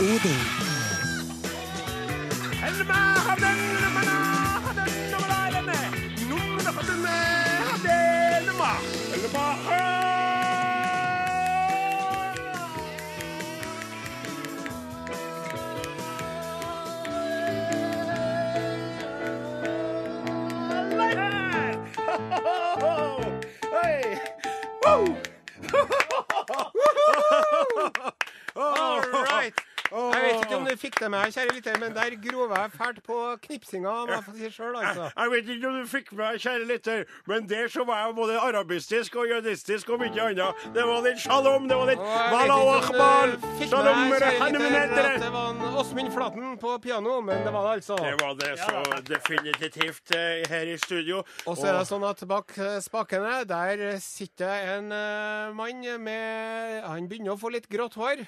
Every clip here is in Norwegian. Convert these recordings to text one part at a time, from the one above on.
Odin. Du fikk det med, kjære lytter, men der grov jeg fælt på knipsinga, må jeg si sjøl, altså. Jeg vet ikke om du fikk med, kjære lytter, men der så var jeg både arabistisk og jødistisk og mye annet. Det var litt shalom, det var litt fikk shalom det var Åsmund Flaten på piano, men det var det altså. Det var det så definitivt eh, her i studio. Og så er det sånn at bak eh, spakene, der sitter en eh, mann med Han begynner å få litt grått hår.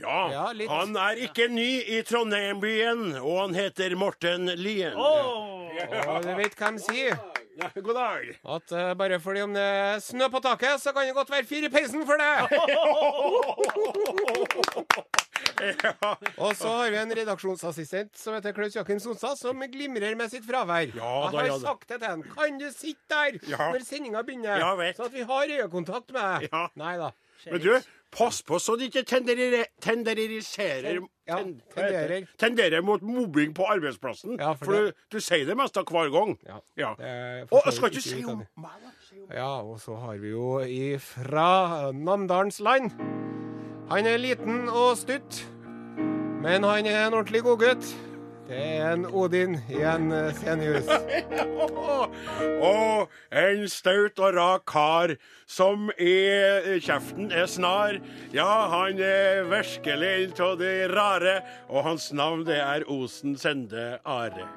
Ja, Ja, litt. han er ikke ny i Trondheim-byen, og han heter Morten Lien. Og du vet hva de sier? Ja, God dag. At uh, bare fordi om det er snø på taket, så kan det godt være fyr i peisen for det! Og så har vi en redaksjonsassistent som heter Klaus Jakken Sonstad, som glimrer med sitt fravær. Ja, jeg har ja, da. sagt det til ham. Kan du sitte der Ja. når sendinga begynner? Ja, vet. Så at vi har øyekontakt med deg. Ja. Nei da. Men du, pass på så de ikke tenderer, tenderiserer Ja, tenderer. tenderer mot mobbing på arbeidsplassen. Ja, for for du, du sier det meste hver gang. Ja, Ja. Og skal ikke si om meg. Ja, og så har vi jo ifra Namdalens land. Han er liten og stutt, men han er en ordentlig godgutt. Det er en Odin i en Senius. Og en staut og rak kar som i kjeften er snar. Ja, han er virkelig av det rare, og hans navn det er Osen Sende Are.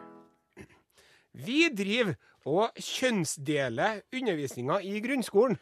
Vi driver og kjønnsdeler undervisninga i grunnskolen.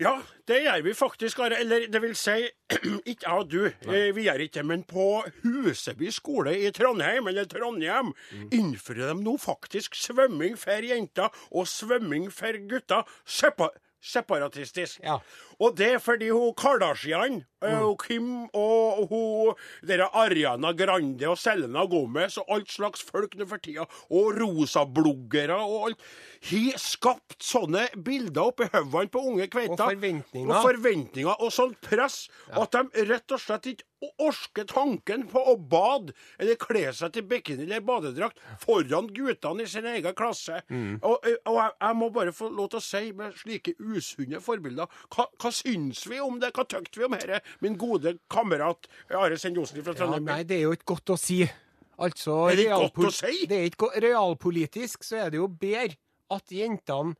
Ja, det gjør vi faktisk, Are. Eller det vil si, ikke jeg og du. Nei. Vi gjør ikke det. Men på Huseby skole i Trondheim, eller Trondheim, innfører de nå faktisk svømming for jenter og svømming for gutter. Sepa separatistisk. Ja. Og det er fordi hun Kardashian, mm. og Kim og hun dere Ariana Grande og Selena Gomez og alt slags folk nå for tida, og rosabloggere og alt, har skapt sånne bilder oppi hodene på unge kveiter. Og forventninger. Og forventninger og sånt press at de rett og slett ikke orsker tanken på å bade eller kle seg til bikini eller badedrakt foran guttene i sin egen klasse. Mm. Og, og jeg, jeg må bare få lov til å si, med slike usunne forbilder, hva, hva syns vi om det? Hva tykte vi om dette, min gode kamerat Are Sendosen fra Ja, Trondheim? nei, det er jo ikke godt å si. Altså, Er det ikke godt å si? Det er ikke realpolitisk så er det jo bedre at jentene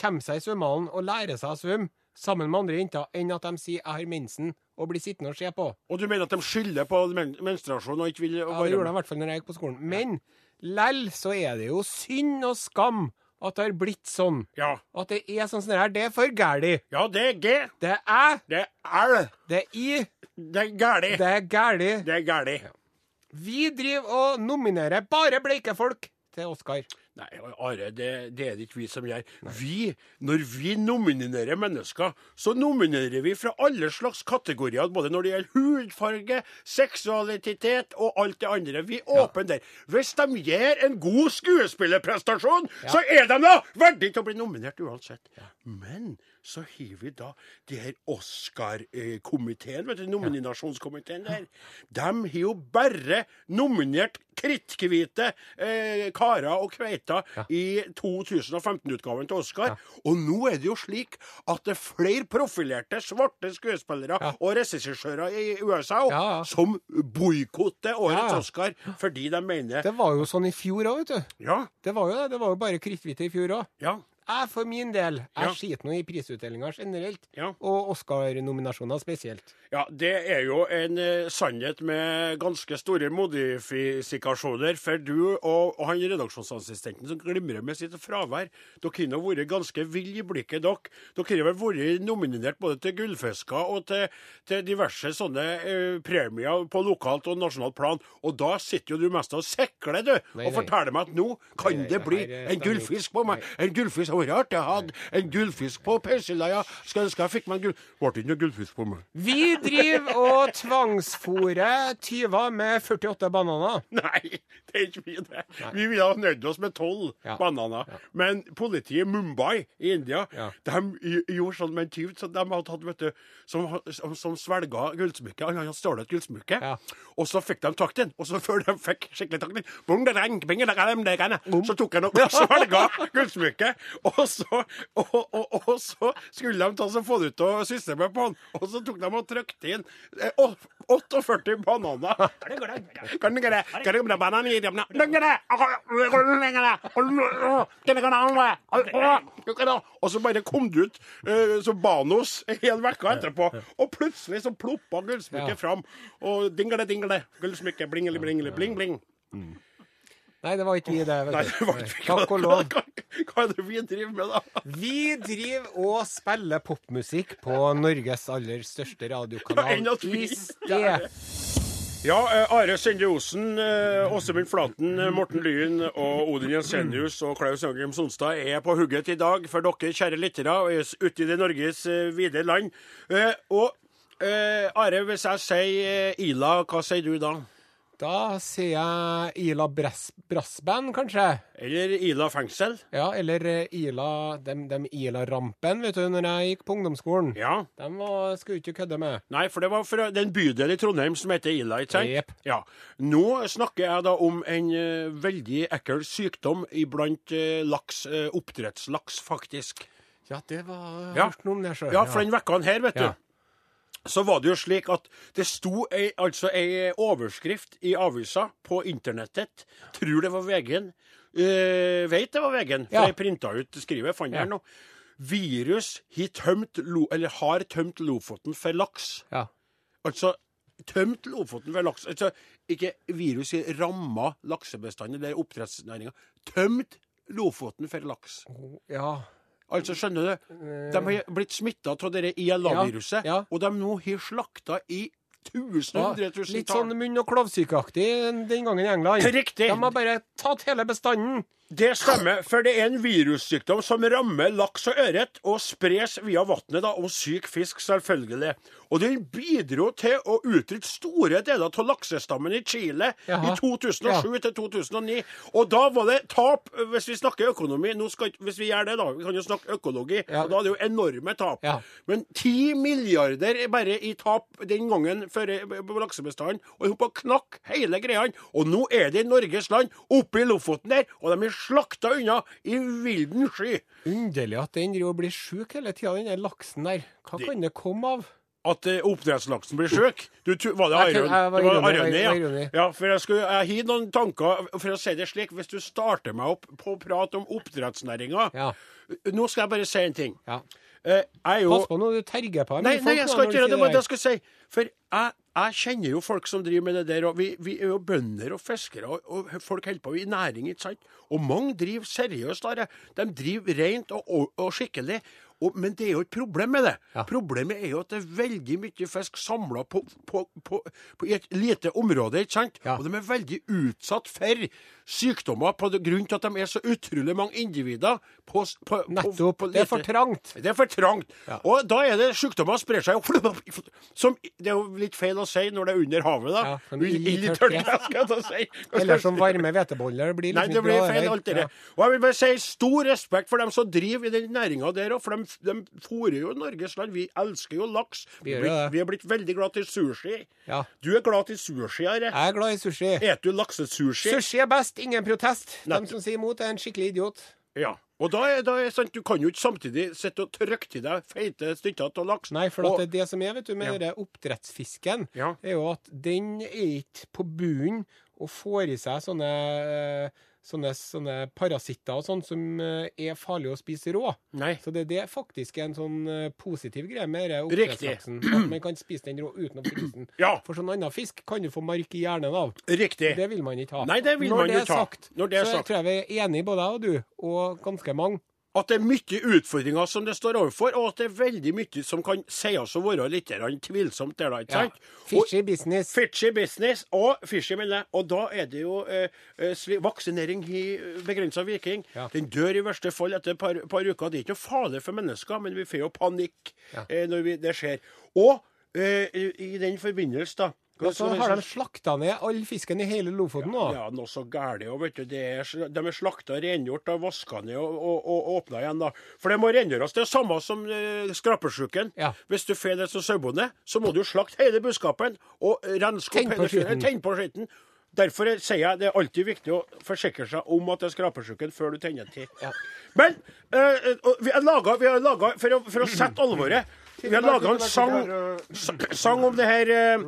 kommer seg i svømmehallen og lærer seg å svømme sammen med andre jenter, enn at de sier 'jeg har mensen' og blir sittende og se på. Og du mener at de skylder på men menstruasjon og ikke vil Ja, det gjorde de i hvert fall når jeg gikk på skolen. Men lell så er det jo synd og skam at det har blitt sånn. Ja. At det er sånn som det her. Det er for gæli. ja, det er G. Det er æ, Det er L. det er i, Det er gæli. det er gæli. Det er gæli. Vi driver og nominerer bare bleike folk til Oscar. Nei, Are, det, det er det ikke vi som gjør. Vi, når vi nominerer mennesker, så nominerer vi fra alle slags kategorier, både når det gjelder hudfarge, seksualitet og alt det andre. Vi er åpne der. Hvis de gjør en god skuespillerprestasjon, så er de da verdig til å bli nominert uansett. Men så har vi da de her Oscar-komiteen, vet du, nominasjonskomiteen der. De har jo bare nominert kritthvite eh, karer og kveiter i 2015-utgaven til Oscar. Og nå er det jo slik at det er flere profilerte svarte skuespillere og regissører i USA Ja, ja. som boikotter årets Ja. Oscar fordi de mener Det var jo sånn i fjor òg, vet du. Ja, Det var jo det. Det var jo bare kritthvite i fjor òg. ja. Jeg for min del, jeg Ja. skiter nå i prisutdelinga generelt, Ja. og Oscar-nominasjoner spesielt. Ja, det er jo en eh, sannhet med ganske store modifikasjoner. For du og, og han redaksjonsassistenten som glimrer med sitt fravær, dere har vært ganske ville i blikket, dere. Dere har vel vært nominert både til gullfisker og til, til diverse sånne eh, premier på lokalt og nasjonalt plan. Og da sitter jo du mest og sikler, du, Nei, og nei. forteller meg at nå kan Nei, det bli en gullfisk på meg. En gullfisk. Hadde Jeg hadde en gullfisk på peiseleia. Skal ønske jeg fikk meg en gull... Ble ikke noe gullfisk på meg? Vi driver og tvangsfôrer tyver med 48 bananer. Nei, det er ikke vi det. Vi ville ha nøyd oss med tolv Ja. bananer. Men politiet i Mumbai i India, Ja. de gjorde sånn med en tyv som de hadde hatt, vet du, som, som, som svelga gullsmykket. Han hadde stjålet et gullsmykke. Og så fikk de takten. Og så før de fikk skikkelig takten, så tok han og svelga gullsmykket. Og så, og, og, og så skulle de ta så få det ut av systemet på han. Og så tok de og trykte inn eh, 48 bananer. Kan du ikke det? Kan du ikke det? Banan i dem? Kan du ikke det? Og så bare kom det ut eh, som Banos en hel uke etterpå. Og plutselig så ploppa gullsmykket fram. Og dingle, dingle. gullsmykket, blingeli, blingeli, bling, bling. Nei, det var ikke vi, det. Nei, det var ikke Takk og lov. Hva, hva er det vi driver med, da? Vi driver og spiller popmusikk på Norges aller største Ja, radiokanal vi- i sted. Ja, eh, Are Sende Osen, eh, Åsemund Flaten, eh, Morten Lyen og Odin Jensenius og Klaus Angrim Sonstad er på hugget i dag for dere, kjære lyttere, er ute i det Norges vide land. Og Are, hvis jeg sier Ila, hva sier du da? Da sier jeg Ila Brass, Brassband, kanskje. Eller Ila fengsel? Ja, eller eh, Ila dem, dem Ila-rampen, vet du, når jeg gikk på ungdomsskolen. Ja. Dem var, skulle du ikke kødde med. Nei, for det var fra den bydel i Trondheim som heter Ila, ikke sant? Yep. Ja. Nå snakker jeg da om en uh, veldig ekkel sykdom iblant uh, laks, uh, oppdrettslaks, faktisk. Ja, det var Ja. Hørt noe om det sjøl. Ja, for den vekka her, vet Ja. du. Så var det jo slik at det sto ei, altså ei overskrift i avisa på internettet. Tror det var VG-en. Uh, vet det var VG-en, for Ja. jeg printa ut skrivet. Fant det Ja. her nå. Virus har tømt, lo, eller har tømt Lofoten for laks. Ja. Altså tømt Lofoten for laks. Altså ikke virus har ramma laksebestanden er oppdrettsnæringa. Tømt Lofoten for laks. ja. Altså, skjønner du? De har blitt smitta av det ILA-viruset, Ja, ja. og de nå har slakta i tusen, hundre tusen litt sånn munn- og klovsykeaktig den gangen i England. Riktig. De har bare tatt hele bestanden. Det stemmer, for det er en virussykdom som rammer laks og ørret, og spres via vannet og syk fisk, selvfølgelig. Og den bidro til å utrydde store deler av laksestammen i Chile Jaha. i 2007 til 2009. Og da var det tap, hvis vi snakker økonomi skal, Hvis vi gjør det, da, vi kan jo snakke økologi, Ja. og da er det jo enorme tap. Ja. Men 10 milliarder er bare i tap den gangen for laksebestanden, og hun bare på knakk hele greia. Og nå er det i Norges land, oppe i Lofoten der, og de er slakta unna i vilden sky. Underlig at den driver og blir sjuk hele tida, den der laksen der. Hva kan det komme av? At eh, oppdrettslaksen blir sjuk. Var det Det ironi, ja. ja. For jeg, skulle, jeg har noen tanker, for å si det slik, hvis du starter meg opp på å prate om oppdrettsnæringa Ja. Nå skal jeg bare si en ting. ja. Eh, jo Pass på nå, du terger på Nei, nei, jeg skal ikke gjøre det. Det det jeg skulle si. For jeg, jeg kjenner jo folk som driver med det der. og Vi, vi er jo bønder og fiskere, og, og folk holder på i næring, ikke sant? Og mange driver seriøst. Der. De driver rent og, og, og skikkelig. Og, men det er jo et problem med det. Ja. Problemet er jo at det er veldig mye fisk samla på, på, på, på i et lite område, ikke sant? Ja. Og de er veldig utsatt for sykdommer på grunn til at de er så utrolig mange individer på, Nettopp. på Det er for trangt. det er for trangt. Og da er det sykdommer sprer seg som Det er jo litt feil å si når det er under havet, da. Ja, Ild- i skal jeg si. Eller som varme hveteboller. Blir Nei, liksom det blir feil alt det der. Ja. Og jeg vil bare si stor respekt for dem som driver i den næringa der òg, for de, de fôrer jo Norges land. Vi elsker jo laks. Vi Vi, er blitt- vi er blitt veldig glad til sushi. Ja. Du er glad til sushi, Are. Jeg er glad i sushi. Spiser du laksesushi? Sushi er best, ingen protest. De som sier imot, er en skikkelig idiot. Ja. Og da er, da er sant, Du kan jo ikke samtidig sitte og trykke til deg feite stykker av laks. Nei, for Og- at det, det som er vet du, med Ja. denne oppdrettsfisken, Ja. er jo at den er ikke på bunnen og får i seg sånne, sånne, sånne parasitter og sånn som eh, er farlig å spise rå. Nei. Så det, det er faktisk en sånn eh, positiv greie med oppdrettslaksen. At man kan spise den rå uten å fryse den. Ja. For sånn annen fisk kan du få mark i hjernen av. Riktig. Det vil man ikke ha. Nei, det vil Når man det ha. sagt, Når det er sagt, så tror jeg vi er enige, både jeg og du, og ganske mange, at det er mye utfordringer som det står overfor, og at det er veldig mye som kan sies å være litt tvilsomt der, da. ikke sant? Ja. Fishy business. Fishy business og fishy, mener jeg. Og da er det jo eh, eh, vaksinering i begrensa virking. Ja. Den dør i verste fall etter et par, par uker. Det er ikke farlig for mennesker, men vi får jo panikk Ja. eh, når vi, det skjer. Og eh, i, i den forbindelse, da Og så har de slakta ned all fisken i hele Lofoten nå. ja, noe så gærent. òg, vet du, det er, de er slakta, rengjort vaska ned og, og, og åpna igjen. da. For det må rengjøres. Det er samme som eh, skrapesjuken. Ja. Hvis du får det som sauebonde, så må du slakte hele buskapen og renske opp på hele skitten. Tenn på skitten. Derfor sier jeg det er alltid viktig å forsikre seg om at det er skrapesjuken før du tenner til. Ja. Men eh, vi laga, vi har laget, for, for å sette alvoret Vi har laga en sang, sang om det her eh,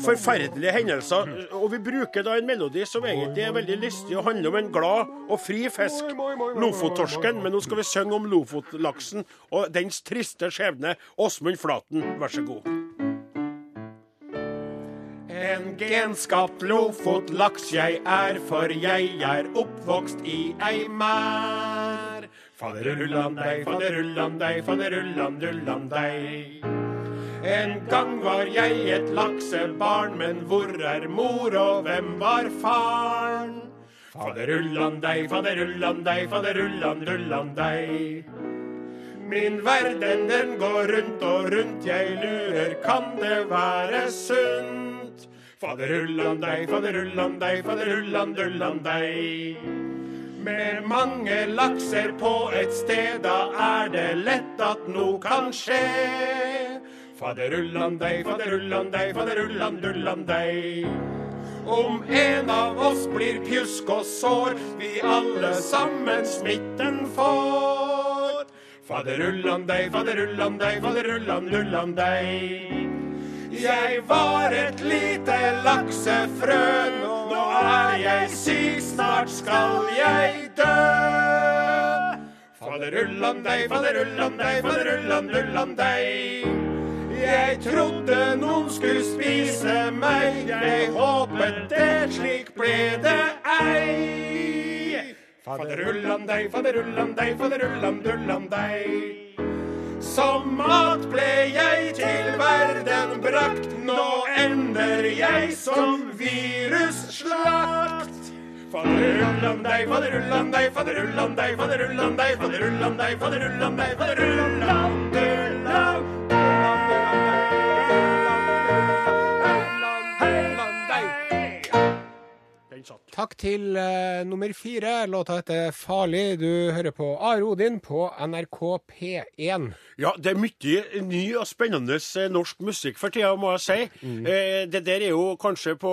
forferdelige hendelser. Og vi bruker da en melodi som egentlig er veldig lystig og handler om en glad og fri fisk. Lofottorsken. Men nå skal vi synge om lofotlaksen og dens triste skjebne. Åsmund Flaten, vær så god. En genskapt lofotlaks jeg er, for jeg er oppvokst i ei mær. Faderullan deg, faderullan deg, faderullan dullan. En gang var jeg et laksebarn, men hvor er mor, og hvem var faren? Faderullan deg, faderullan deg, faderullan dullan. Min verden den går rundt og rundt, jeg lurer, kan det være sunt? Faderullan deg, faderullan Med mange lakser på et sted, da er det lett at noe kan skje. Faderullan deg, faderullan. Om en av oss blir pjusk og sår, vi alle sammen smitten får. Faderullan deg, faderullan. Jeg var et lite laksefrø, nå er jeg syk, snart skal jeg dø. Faderullan deg, faderullan deg, faderullan om deg. Jeg trodde noen skulle spise meg, jeg håpet det, slik ble det ei. Faderullan deg, faderullan deg, faderullan dullan deg. Som mat ble jeg til verden brakt, nå ender jeg som virusslakt. Faderullan deg, faderullan deg, faderullan deg, faderullan deg, faderullan deg, faderullan deg, faderullan dullan Takk til uh, nummer fire. Låta heter 'Farlig'. Du hører på Are Odin på NRK P1. Ja, det er mye ny og spennende eh, norsk musikk for tida, må jeg si. Eh, det der er jo kanskje på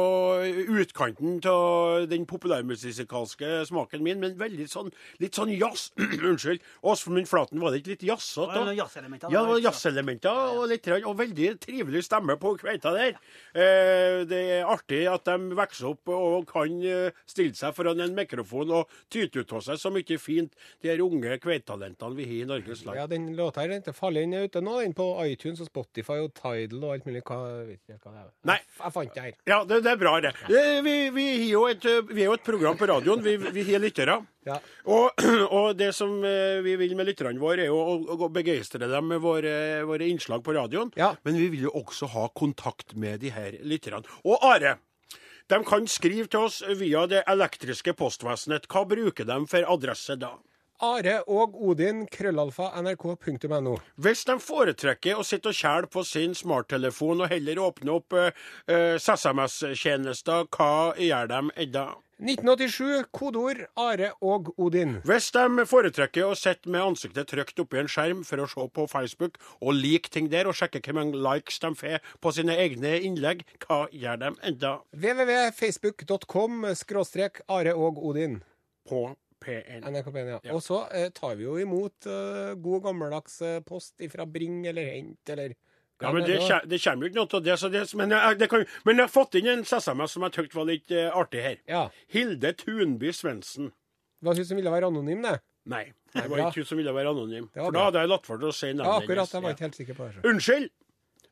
utkanten av den populærmusikalske smaken min, men veldig sånn, litt sånn jazz. Unnskyld. Åsmund Flaten, var det ikke litt jazzete? Det var da? noen jazzelementer. Ja, det var jazzelementer og, litt, og veldig trivelig stemme på kveita der. Eh, det er artig at de vokser opp og kan eh, stille seg foran en mikrofon og tyte ut av seg så mye fint, de her unge kveittalentene vi har i Norges land. Ja, den låta her den faller inn ute nå, den på iTunes og Spotify og Tidal og alt mulig. Hva, jeg vet ikke hva det er. Nei. Jeg, fant det her. Ja, det, det er bra, det. Eh, Vi, vi, har jo et, vi er jo et program på radioen. Vi, vi har lyttere. Ja. Og, og det som eh, vi vil med lytterne våre, er å, å begeistre dem med våre, våre innslag på radioen. Ja. Men vi vil jo også ha kontakt med de her lytterne. Og Are, de kan skrive til oss via det elektriske postvesenet. Hva bruker de for adresse da? Are og Odin, krøllalfa, nrk.no. Hvis de foretrekker å sitte og kjæle på sin smarttelefon og heller åpne opp eh, eh, SMS-tjenester, hva gjør de edda? 1987, kodeord Are og Odin. Hvis de foretrekker å sitte med ansiktet trykt oppi en skjerm for å se på Facebook og like ting der, og sjekke hvor mange likes de får på sine egne innlegg, hva gjør de enda www.facebook.com skråstrek Are og Odin. på P1? NRK P1, ja. Ja. Og så eh, tar vi jo imot eh, god gammeldags eh, post fra Bring eller Hent eller Ja, men det, det kommer jo ikke noe av det. Så det men, jeg, det kan, men jeg har fått inn en SMS som jeg syntes var litt uh, artig her. Ja. Hilde Tunby Svendsen. Var hun som ville være anonym, det? Nei, det var ikke hun som ville være anonym. For da hadde jeg latt være å si navnet Ja, akkurat. Jeg var ikke helt sikker på det. Unnskyld,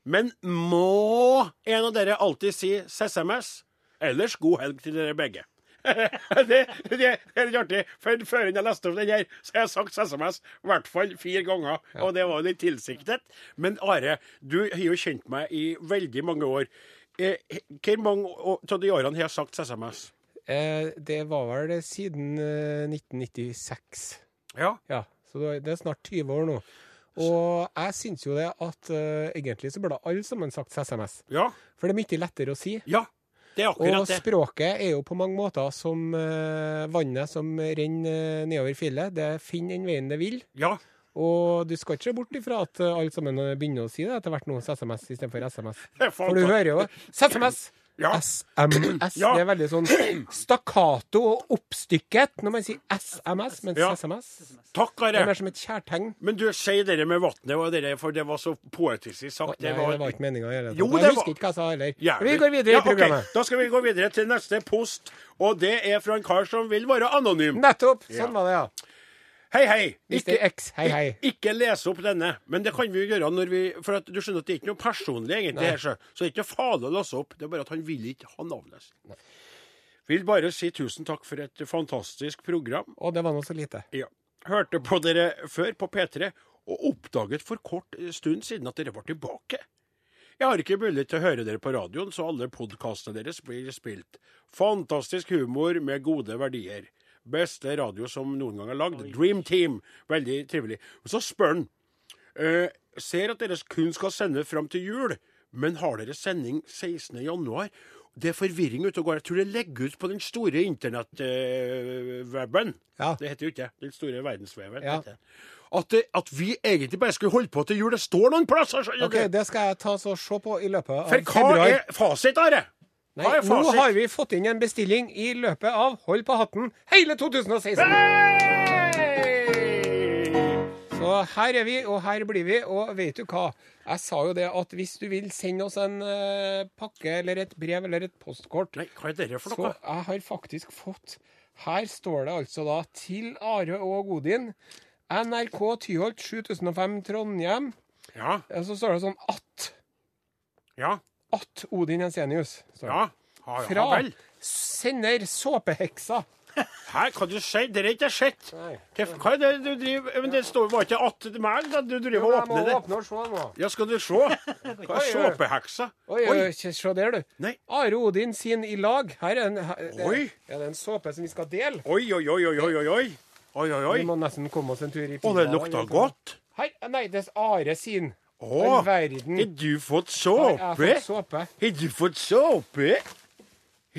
men må en av dere alltid si SMS? Ellers god helg til dere begge. det, det er litt artig. For Før jeg leste opp den her, så har jeg sagt SMS i hvert fall fire ganger. Og det var litt tilsiktet. Men Are, du har jo kjent meg i veldig mange år. Eh, Hvor mange av de årene har jeg sagt SMS? Eh, det var vel det siden eh, 1996. Ja. Ja, så det det er snart 20 år nå. Og jeg syns jo det at uh, egentlig så burde alle sammen sagt SMS. Ja. For det er mye lettere å si. ja. Det er Og det. språket er jo på mange måter som eh, vannet som renner eh, nedover fjellet. Det finner den veien det vil. Ja. Og du skal ikke se bort ifra at eh, alle sammen begynner å si det etter hvert nå, SMS istedenfor SMS. For du hører jo SMS! Ja. SMS. Ja. Det er veldig sånn stakkato og oppstykket når man sier SMS, mens Ja. SMS Takk, det er mer som et kjærtegn. Men du, si det med vannet, for det var så poetisk sagt. Nei, det var ikke meninga å gjøre det. Jo, Jeg husker var- ikke hva jeg sa heller. Ja, Vi går videre i programmet. Okay. Da skal vi gå videre til neste post, og det er fra en kar som vil være anonym. Nettopp! Sånn var det, ja. Hei, hei. Mr. X, hei, hei. Ikke lese opp denne, men det kan vi jo gjøre når vi For at du skjønner at det er ikke noe personlig, egentlig, her, så, så det er ikke noe farlig å lese opp. Det er bare at han vil ikke ha navnet sitt. Vil bare si tusen takk for et fantastisk program. Å, det var nå så lite. Ja. Hørte på dere før på P3, og oppdaget for kort stund siden at dere var tilbake. Jeg har ikke mulighet til å høre dere på radioen, så alle podkastene deres blir spilt. Fantastisk humor med gode verdier. Beste radio som noen gang er lagd. Dream Team. Veldig trivelig. Og så spør han eh, Ser at dere kun skal sende fram til jul, men har dere sending 16. januar? Det er forvirring ute og går. Jeg tror det legger ut på den store internett-weben. Ja. Det heter jo ikke det. Den store verdensveven. Ja. At, det, at vi egentlig bare skulle holde på til jul. Det står noen plasser! skjønner OK, det skal jeg ta så se på i løpet av februar. For hva februar. er fasit, Are? Nei, Hva er nå fasit? har vi fått inn en bestilling i løpet av Hold på hatten hele 2016. Så her er vi, og her blir vi. Og vet du hva? Jeg sa jo det at hvis du vil sende oss en eh, pakke eller et brev eller et postkort, Nei, hva er dette for så noe? jeg har faktisk fått Her står det altså da til Are og Godin. NRK Tyholt 7005 Trondheim. Ja, Og så står det sånn at. ja, At Odin Jensenius. Ja. det. ja. Fra vel. sender såpeheksa. Her hva du sier? Det er ikke sett. Hva er det du driver Men det står jo ikke att meg, da? Du driver og åpner det. åpne og se nå. Ja, skal du se? Hva er såpeheksa? Oi, Oi. se der, du. Nei. Are Odin sin i lag. Her er en, her, det, Oi. er det en såpe som vi skal dele. Oi, oi, oi, oi, oi, oi, oi. Oi, oi. Vi må nesten komme oss en tur i Å, det lukter godt. Hei, nei, det er Are sin. Å, All har du fått såpe? Har du fått såpe?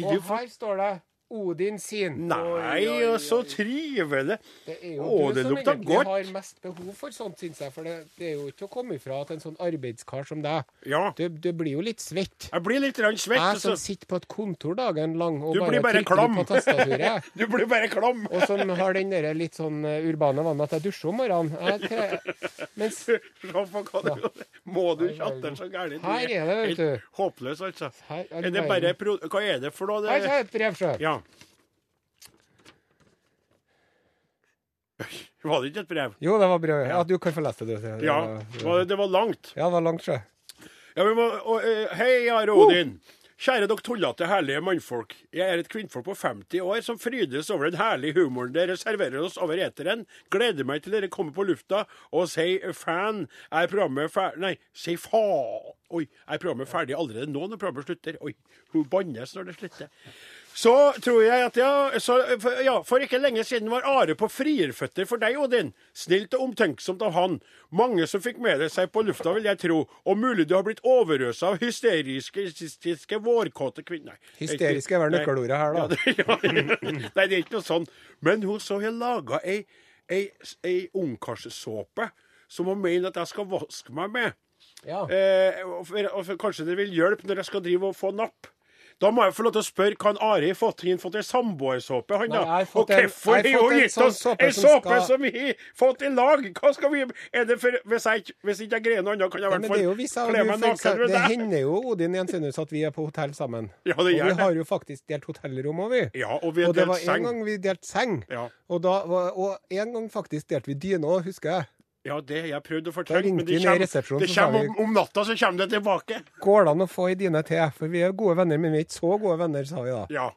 Og her står det Odin sin. Nei, og så trivelig. Det er jo Å, du det som egentlig godt. har mest behov for sånt, syns jeg. For det, det er jo ikke å komme ifra at en sånn arbeidskar som deg, Ja. du, du blir jo litt svett. Jeg blir litt svett. Jeg som så- sitter på et kontor dagen lang og Du bare, bare trykker klam. på tastaturet. Du blir bare klam. Og som har den der litt sånn eh, urbane vanen at jeg dusjer om morgenen. Tre... Mens det Må du chatte så gærent? Her er det, vet du. Håpløs, altså. Her er det bare. Hva er det for noe? Her Det... er et brev sjøl. Ja. Var det ikke et brev? Jo, det var brev. Ja, du kan få lese det. du. Ja. var- Det var langt. Ja, det var langt, sjø. Ja, vi må, og, eh, hei, Are Odin. Kjære dere tullete, herlige mannfolk. Jeg er et kvinnfolk på 50 år som frydes over den herlige humoren dere serverer oss over eteren. Gleder meg til dere kommer på lufta og sier fan. Er programmet ferdig Nei, si faen. Oi, er programmet ferdig allerede nå når programmet slutter? Oi, hun bannes når det slutter. Så tror jeg at ja, så, for, ja, for ikke lenge siden var Are på frierføtter for deg, Odin. Snilt og omtenksomt av han. Mange som fikk med det seg på lufta, vil jeg tro. Og mulig du har blitt overøst av hysteriske, hysteriske vårkåte kvinner. Hysteriske Hysterisk er vel nøkkelordet her, da. Ja, det, ja. Nei, det er ikke noe sånn. Men hun så har laga ei, ei, ei ungkarssåpe som hun mener at jeg skal vaske meg med. Ja. Eh, og for, og for, kanskje det vil hjelpe når jeg skal drive og få napp. Da må jeg få lov til å spørre, kan Ari fått, han fått ei samboersåpe, han da? Og hvorfor har hun gitt oss ei som såpe som vi har fått i lag? Hva skal vi Er det for Hvis jeg, ikke- jeg greier noe annet, kan jeg i hvert er fall kle meg naken med det hender jo, Odin Jensenius, at vi er på hotell sammen. Ja, det gjør og vi har jo faktisk delt hotellrom òg, vi. Ja, og vi har Og det var en gang vi delte seng. Ja. Og, da, var- og en gang faktisk delte vi dyne òg, husker jeg. Ja, det har jeg prøvd å fortelle, men det kommer, det kommer om, om natta så kommer det tilbake. Går det an å få ei dine til? For vi er gode venner, men vi er ikke så gode venner, sa vi da. Ja.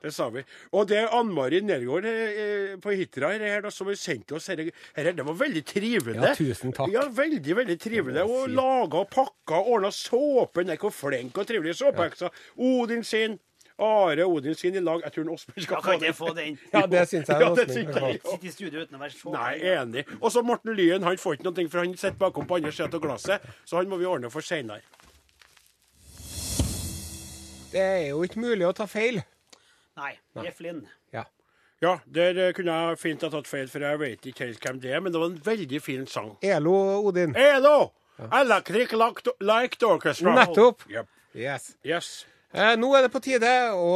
Det sa vi. Og det er Ann-Mari Nergård eh, på Hitra her, da, som har sendt oss dette. Det var veldig trivelig. Ja, tusen takk. Ja, veldig, veldig trivelig. Og laga og pakka, ordna såpen. Hvor flink og trivelig såpeheksa. Odin sin. Are Odin sin i lag. Jeg tror Åsmund skal ikke jeg få den. Ja, det syns jeg. Ja, det syns jeg. Sitte i studio uten å være så Nei, enig. Og så Morten Lyen. Han får ikke noe, for han sitter bakom på andre siden av glasset. Så han må vi ordne for seinere. Det er jo ikke mulig å ta feil. Nei. Jeff Lynn. Ja. Ja, der eh, kunne jeg fint ha tatt feil, for jeg vet ikke helt hvem det er. Men det var en veldig fin sang. Elo Odin. Elo! Electric Light Light Orchestra. Nettopp. Yep. Yes. Yes. Eh, nå er det på tide å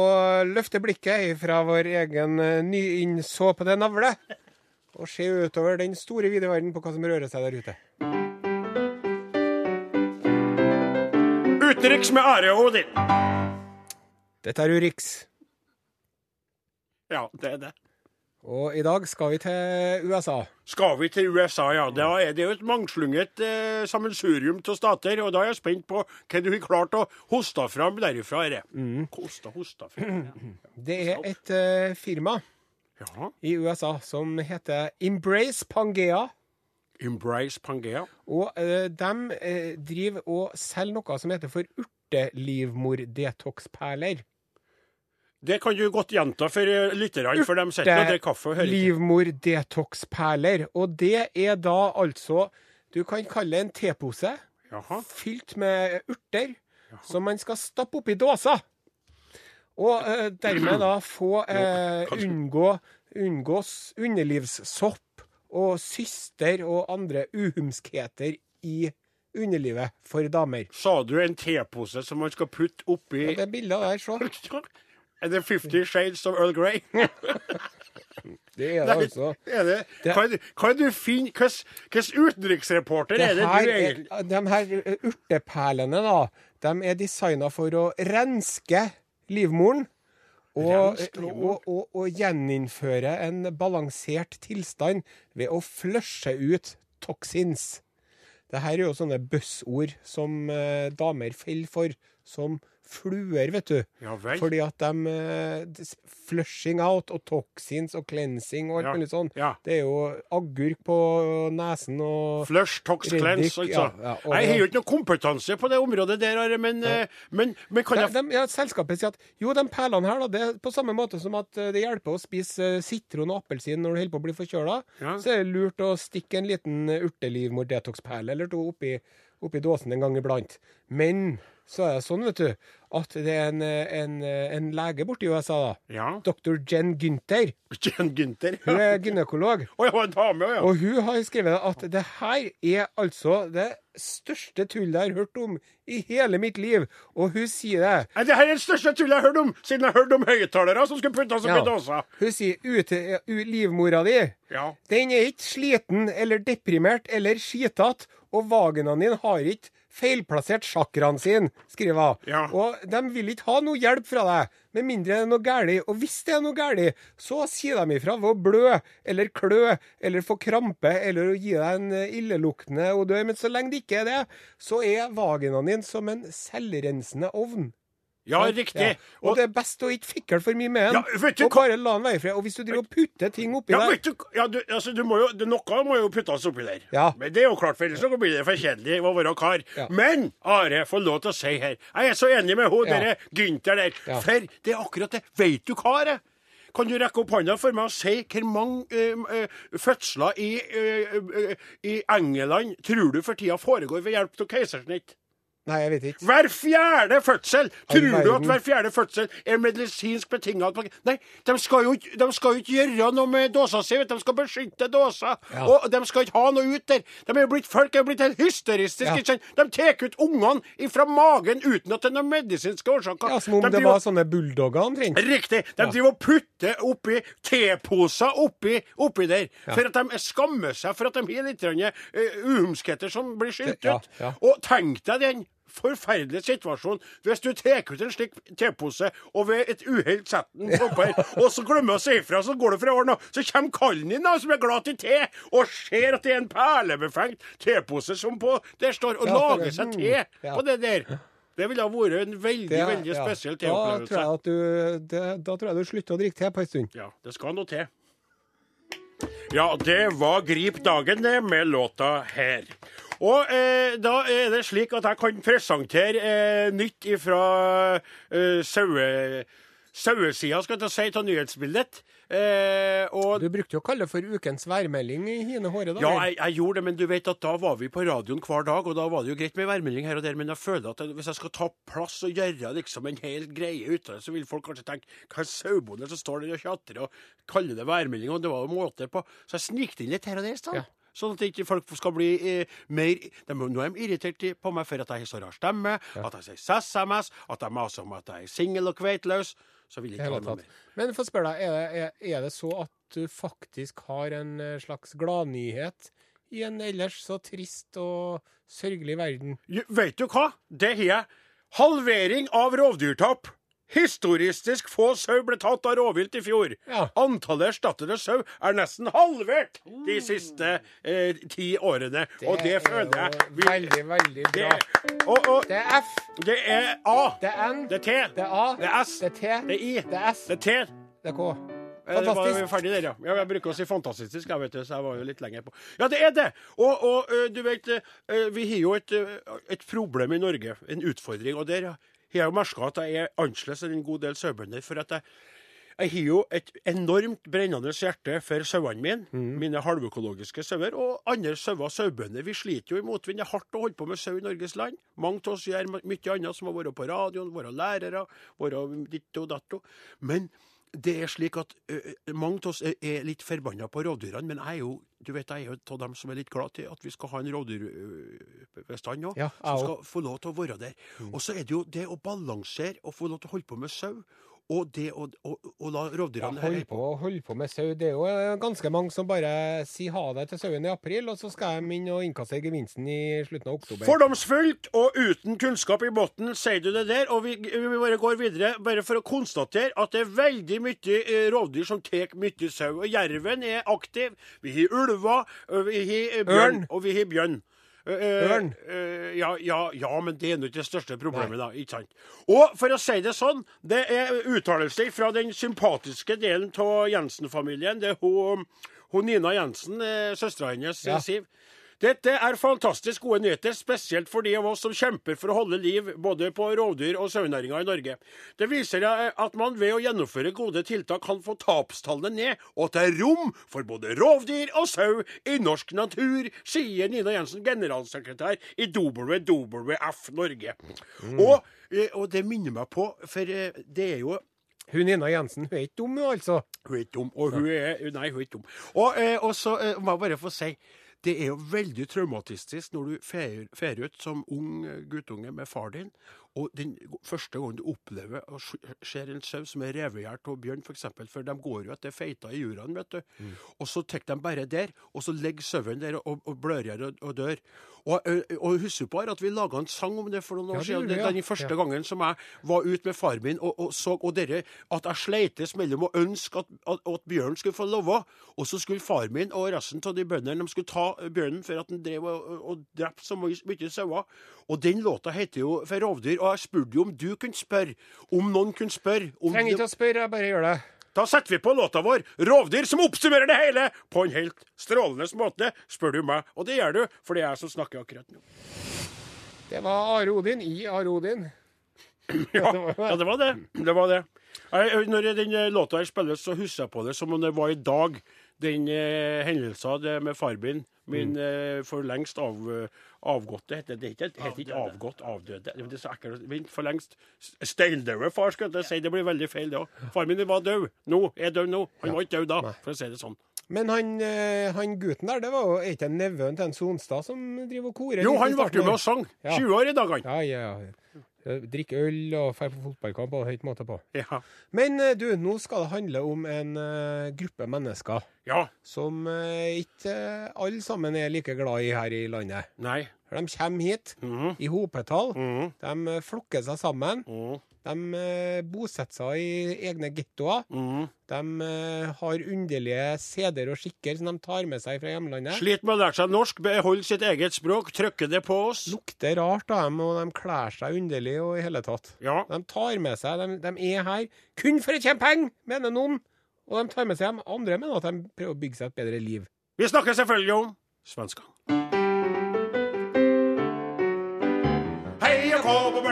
løfte blikket fra vår egen eh, nyinnsåpede navle og se utover den store, vide verden på hva som rører seg der ute. Utenriks med Are og Odin. Dette er Urix, Ja, det er det. Og i dag skal vi til USA. Skal vi til USA, ja. Da er det jo et mangslunget eh, sammensurium av stater. Og da er jeg spent på hva du har klart å hoste fram derifra. Er det. Mm. Hosta, hosta fram. Det er et eh, firma Ja. i USA som heter Embrace Pangea. Embrace Pangea. Og eh, de eh, driver og selger noe som heter for urtelivmor-detox-perler. Det kan du godt gjenta for eh, lytterne, for de sitter og drikker kaffe og hører. Livmor-detox-perler. Og det er da altså Du kan kalle en tepose Jaha. fylt med urter som man skal stappe oppi dåser. Og eh, dermed da få eh, unngå unngås underlivssopp og syster og andre uhumskheter i underlivet for damer. Sa du en tepose som man skal putte oppi ja, det bildet der, så. Det Fifty Shades of Earl Grey? Det er det altså. Er det? Hva er hva er du finner Hvilken utenriksreporter er det du er, de her urteperlene, da, de er designa for å renske livmoren. Og, og, og, og gjeninnføre en balansert tilstand ved å flushe ut toxins. Det her er jo sånne buzzord som eh, damer faller for som fluer, vet du. Ja. Fordi at de eh, Flushing out og toxins og cleansing og alt Ja, mulig sånn. ja. Det er jo agurk på nesen og Flush, tox, Reddik, cleanse, altså. og jeg har jo ikke noe kompetanse på det området der, men, eh, men, men kan Ja, jeg de, ja, selskapet sier at jo, de perlene her, da, det er på samme måte som at eh, det hjelper å spise sitron og appelsin når du holder på å bli forkjøla, så er det lurt å stikke en liten urtelivmor-detox-perle eller to oppi, oppi dåsen en gang iblant. Men så er det sånn, vet du, at det er en, en, en lege borte i USA, da. Ja. Dr. Jen Gunther. Jen Gunther. Hun er gynekolog. Oh, ja, dame, ja. Og hun har skrevet at det her er altså det største tullet jeg har hørt om i hele mitt liv. Og hun sier det. Det her er det største tullet jeg har hørt om, siden jeg har hørt om høyttalere som skulle puttes oppi Ja. dåsa. Hun sier ute, livmora di, Ja. den er ikke sliten eller deprimert eller skitete, og vaginaen din har ikke feilplassert chakraen sin, skriver hun. Ja. Og de vil ikke ha noe hjelp fra deg, med mindre det er noe galt. Og hvis det er noe galt, så sier de ifra ved å blø eller klø eller få krampe eller å gi deg en eh, illeluktende odør. Men så lenge det ikke er det, så er vaginaen din som en selvrensende ovn. Ja, riktig. Ja. Og, det er best å ikke fikle for mye med den, Ja, vet du og bare la den være i fred. Og hvis du driver og putter ting oppi Ja, der vet du, ja, du, altså, du må jo, det, Noe må jo puttes oppi der. Ja. Men det er jo klart, for ellers så blir det for kjedelig å være kar. Ja. Men Are, få lov til å si her Jeg er så enig med hun Ja. dere Gynter der. For det er akkurat det. Vet du hva, Are? Kan du rekke opp hånda for meg og si hvor mange eh, eh, fødsler i, eh, i England tror du for tida foregår ved hjelp av keisersnitt? Nei, jeg vet ikke. Hver fjerde fødsel! Tror du at hver fjerde fødsel er medisinsk betinget? Nei, de skal jo, de skal jo ikke gjøre noe med dåsa si. De skal beskytte dåsa. Ja. Og de skal ikke ha noe ut der. De er jo blitt, folk er jo blitt helt hysteristiske. Ja. De tar ut ungene fra magen uten at det er noen medisinske årsaker. Ja, Som om De det var sånne bulldogger omtrent. Riktig. De driver og putter oppi teposer oppi, oppi der. For at de skammer seg for at de har litt uh, uhumskheter som blir skilt ut. Og tenk deg den forferdelige situasjon hvis du tar ut en slik tepose og ved et uhell setter den oppå her, og så glemmer å si ifra, så går det fra årene, så kommer kallen din da, som er glad til te, og ser at det er en perlebefengt tepose som på der står og Ja, lager seg mm, te ja. på det der. Det ville ha vært en veldig Det- veldig ja. spesiell Da tror teopplevelse. jeg du, det, da tror jeg du slutter å drikke te på en stund. Ja, det skal noe til. Ja, det var Grip dagen, det, med låta her. Og eh, da er det slik at jeg kan presentere eh, nytt fra eh, saue... Sauesida, skal jeg si, av nyhetsbildet. Eh, og Du brukte jo å kalle det for ukens værmelding i hine håre dager. ja, jeg, jeg gjorde det, men du vet at da var vi på radioen hver dag, og da var det jo greit med værmelding her og der, men jeg føler at hvis jeg skal ta plass og gjøre liksom en hel greie ut av det, så vil folk kanskje tenke hva er sauebonde som står der og tjatrer og kaller det værmelding, og det var jo måte på. Så jeg snikte inn litt her og der, sånn. Ja. Sånn at ikke folk skal bli eh, mer de, Nå er de irritert på meg for at jeg har så rar stemme, at jeg sier SMS, at jeg maser om at jeg er singel og kveitløs. Så vil jeg ikke ha noe mer. Men få spørre deg, er det, er, er det så at du faktisk har en eh, slags gladnyhet i en ellers så trist og sørgelig verden? Vet du hva? Det har jeg. Halvering av rovdyrtap. Historistisk få sau ble tatt av rovvilt i fjor. Ja. Antallet erstattede sau er nesten halvert de siste eh, ti årene. og det føler jeg er jo veldig, veldig det, bra. og, og, Det er F, det er A. det er N, Det er T. det er A, Det er S. det er T, Det er I. det er S, Det er T. det er K. Fantastisk. var vi ferdig der, ja. ja. Jeg bruker å si fantastisk, jeg vet det, så jeg var jo litt lenger på. Ja, det er det! Og, og du vet, vi har jo et, et problem i Norge, en utfordring. Og der har jeg merka at jeg er annerledes enn en god del sauebønder. For at jeg, jeg har jo et enormt brennende hjerte for sauene mine, Mm. mine halvøkologiske sauer, og andre sauer, sauebønder. Vi sliter jo i motvind. Det er hardt å holde på med sau i Norges land. Mange av oss gjør mye annet, som har vært på radioen, vært lærere, vært ditt og datto. Men det er slik at ø, mange av oss er, er litt forbanna på rovdyrene, men jeg er jo du vet, jeg er jo av dem som er litt glad til at vi skal ha en rovdyrbestand òg. Ja, som skal få lov til å være der. Og så er det jo det å balansere og få lov til å holde på med sau, og det å, la Ja, holde, hold på og hold på med sau. Det er jo eh, ganske mange som bare sier ha det til sauen i april, og så skal de inn og innkassere gevinsten i slutten av oktober. Fordomsfullt og uten kunnskap i bunnen, sier du det der. Og vi, vi bare går videre, bare for å konstatere at det er veldig mye eh, rovdyr som tar mye sau. Jerven er aktiv. Vi har ulver, vi har eh, bjørn, Ørn. og vi har bjørn. Eh, Ørn. eh, ja, ja, ja, men det er nå ikke det største problemet, da. ikke sant? Og for å si det sånn, det er uttalelser fra den sympatiske delen av Jensen-familien. Det er hun, hun Nina Jensen, eh, søstera hennes, Ja. Siv. Dette er fantastisk gode nyheter, spesielt for de av oss som kjemper for å holde liv både på rovdyr- og sauenæringa i Norge. Det viser eh, at man ved å gjennomføre gode tiltak kan få tapstallene ned, og at det er rom for både rovdyr og sau i norsk natur, sier Nina Jensen, generalsekretær i WWF Norge. Og, eh, og det minner meg på, for eh, det er jo Hun Nina Jensen hun er ikke dum, altså. hun er ikke dum. Og hun er Nei, hun er ikke dum. Og, og så må jeg bare få si det er jo veldig traumatistisk når du fer ut som ung guttunge med far din, og den første gangen du opplever og ser en sau som er revet av bjørn, f.eks., for, for de går jo etter feita i jurene, vet du. Og så tar de bare der, og så ligger sauen der og, og blør og, og dør. Og, og husker på at vi laga en sang om det for noen år ja, siden. Ja. Den første gangen som jeg var ute med far min og, og så og dere, at jeg sleites mellom å ønske at, at, at bjørnen skulle få leve, og så skulle far min og resten av de bøndene de skulle ta bjørnen for at den drev og, og, drepte så mye sauer. Og den låta heter jo 'For rovdyr', og jeg spurte jo om du kunne spørre, om noen kunne spørre om Trenger ikke å spørre, jeg bare gjør det. Da setter vi på låta vår 'Rovdyr', som oppsummerer det hele på en helt strålende måte, spør du meg. Og det gjør du, for det er jeg som snakker akkurat nå. Det var Are Odin i Are Odin. Ja, ja, det var det. Det var det. Jeg, når den eh, låta her spilles, så husker jeg på det som om det var i dag. Den eh, hendelsen med far min, min eh, for lengst av, eh, avgåtte heter det ikke, heter ikke avgått, avdøde. Det er så ekkelt. Vent, for lengst steindøde far, skal jeg si. Det blir veldig feil, det òg. Far min var død. Nå er død nå. Han var ikke død da, for å si det sånn. Men han, eh, han gutten der, det var jo ikke nevøen til en Sonstad som driver og korer? Jo, han ble jo med og sang. 20 år i dag, han. Ja, ja. ja. Drikke øl og dra på fotballkamp og høyt måte på. Ja. Men eh, du, nå skal det handle om en uh, gruppe mennesker Ja. som uh, ikke alle sammen er like glad i her i landet. Nei. For de kommer hit mm. i hopetall. Mm. De eh, flokker seg sammen. Mm. De eh, bosetter seg i egne gettoer. Mhm. De eh, har underlige seder og skikker som de tar med seg fra hjemlandet. Sliter med å lære seg norsk, beholder sitt eget språk, trykke det på oss. Lukter rart av dem, og de kler seg underlig og i hele tatt. Ja. De tar med seg, de, de er her kun for å tjene penger, mener noen. Og de tar med seg dem. andre, mener at de prøver å bygge seg et bedre liv. Vi snakker selvfølgelig om svenskene.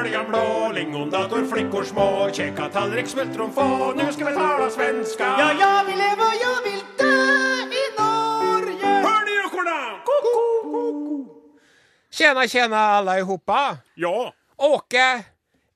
Och hå blå, lingondator, flickor små, käka tallrik, smultron få, nu ska vi tala svenska. Ja, jag vill leva och jag vill dö i Norge. Hör ni ekorna? Tjena, tjena allihopa! Ja, Åke,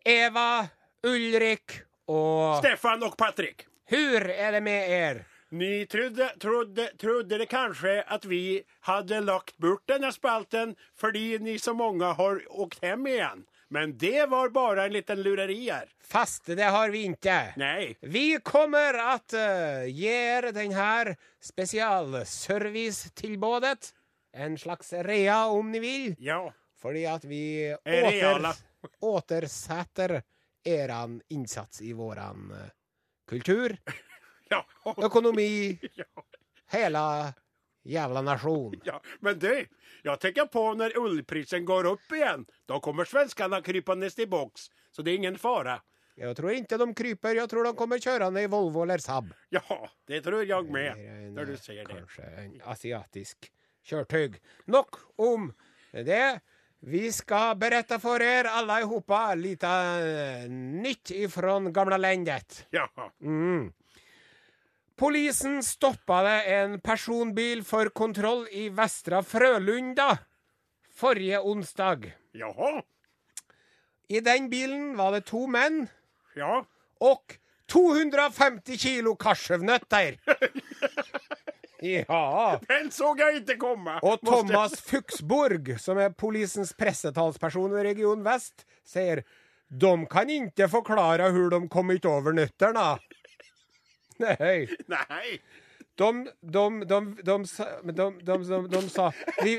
Eva, Ulrik og Stefan och Patrik. Hur är det med er? Ni trodde, trodde, trodde det kanske att vi hade lagt bort den här spalten fordi ni så många har åkt hem igen. Men det var bare en liten lureri her. Fast det har vi ikke. Nei. Vi kommer at uh, ge denne spesialservicetilbudet. En slags rea om ni vil. Ja. Fordi at vi Er åter, återsetter eran innsats i våran uh, kultur, Ja. økonomi, ja. hela jävla nasjon. Ja, men du, jag tänker på när ullprisen går upp igen. Då kommer svenskarna krypandes i box. Så det är ingen fara. Jeg tror ikke de kryper, jeg tror de kommer kjørende i Volvo eller Saab. Ja, det tror jeg med. når du ser det. Kanskje en asiatisk kjørtøy. Nok om det. Vi skal berette for er alle i hopa lite nytt ifra gamla landet. Ja, Mm. Polisen stoppade en personbil for kontroll i Vestra Frølunda forrige onsdag. jaha, I den bilen var det to menn ja. og 250 kilo kasjevnøtter. Ja. Den så jeg ikke komme. Og Thomas Fuxborg, som er polisens pressetalsperson i Region Vest, sier de kan ikke forklare hvordan de kom ikke over nøtterne. Nei. Nej. De, de, de, de, de, de, de, de sa vi,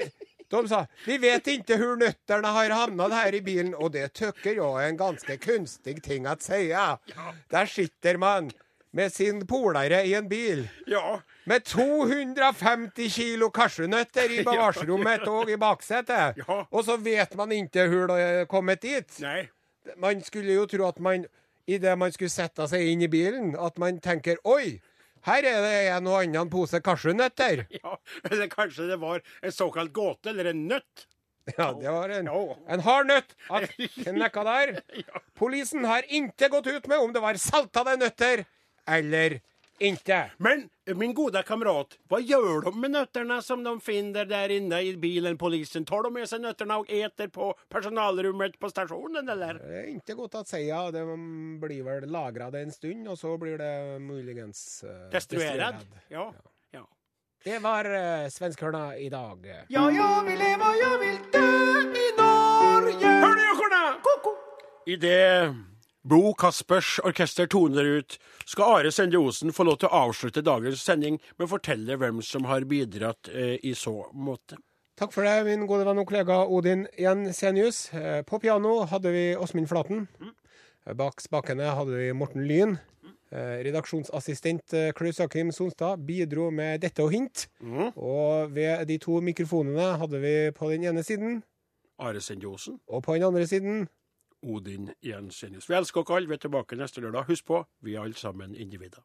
de sa vi vet ikke hvor nøtterne har havnet her i bilen, og det tykker jeg er en ganske kunstig ting å si. Der sitter man med sin polare i en bil Ja, med 250 kilo cashewnøtter i bagasjerommet og i baksetet. Ja. Og så vet man ikke hvor det er kommet dit. Nei. Man skulle jo tro at man idet man skulle sette seg inn i bilen, at man tenker oi, her er det en og annen pose cashewnøtter. Ja, eller kanskje det var en såkalt gåte, eller en nøtt. Ja, det var en, en hard nøtt at knekka der. Polisen har ikke gått ut med om det var saltede nøtter eller inte. Men min goda kamrat, vad gör de med nötterna som de finner där inne i bilen, polisen? Tar de med sig nötterna och äter på personalrummet på stasjonen, eller? Det er ikke godt å si. Ja. De blir vel lagra en stund, og så blir det muligens uh, Destruerad? Ja. ja. Det var uh, svenskhørna i dag. Ja, jeg vil leve, og jeg vil dø i Norge. Hör Ko-ko! I det Bo Kaspers orkester toner ut, skal Are Sende Osen få lov til å avslutte dagens sending med å fortelle hvem som har bidratt eh, i så måte. Takk for det, min gode venn og kollega Odin Jensenius. Eh, På piano hadde vi Åsmund Flaten. Eh, Bak spakene hadde vi Morten Lyn. Eh, Redaksjonsassistent Klaus Akim Sonstad bidro med dette og hint. Og ved de to mikrofonene hadde vi på den ene siden, Are Sende Osen, og på den andre siden Odin Jensenius. Vi elsker dere alle. Vi er tilbake neste lørdag. Husk på, vi er alle sammen individer.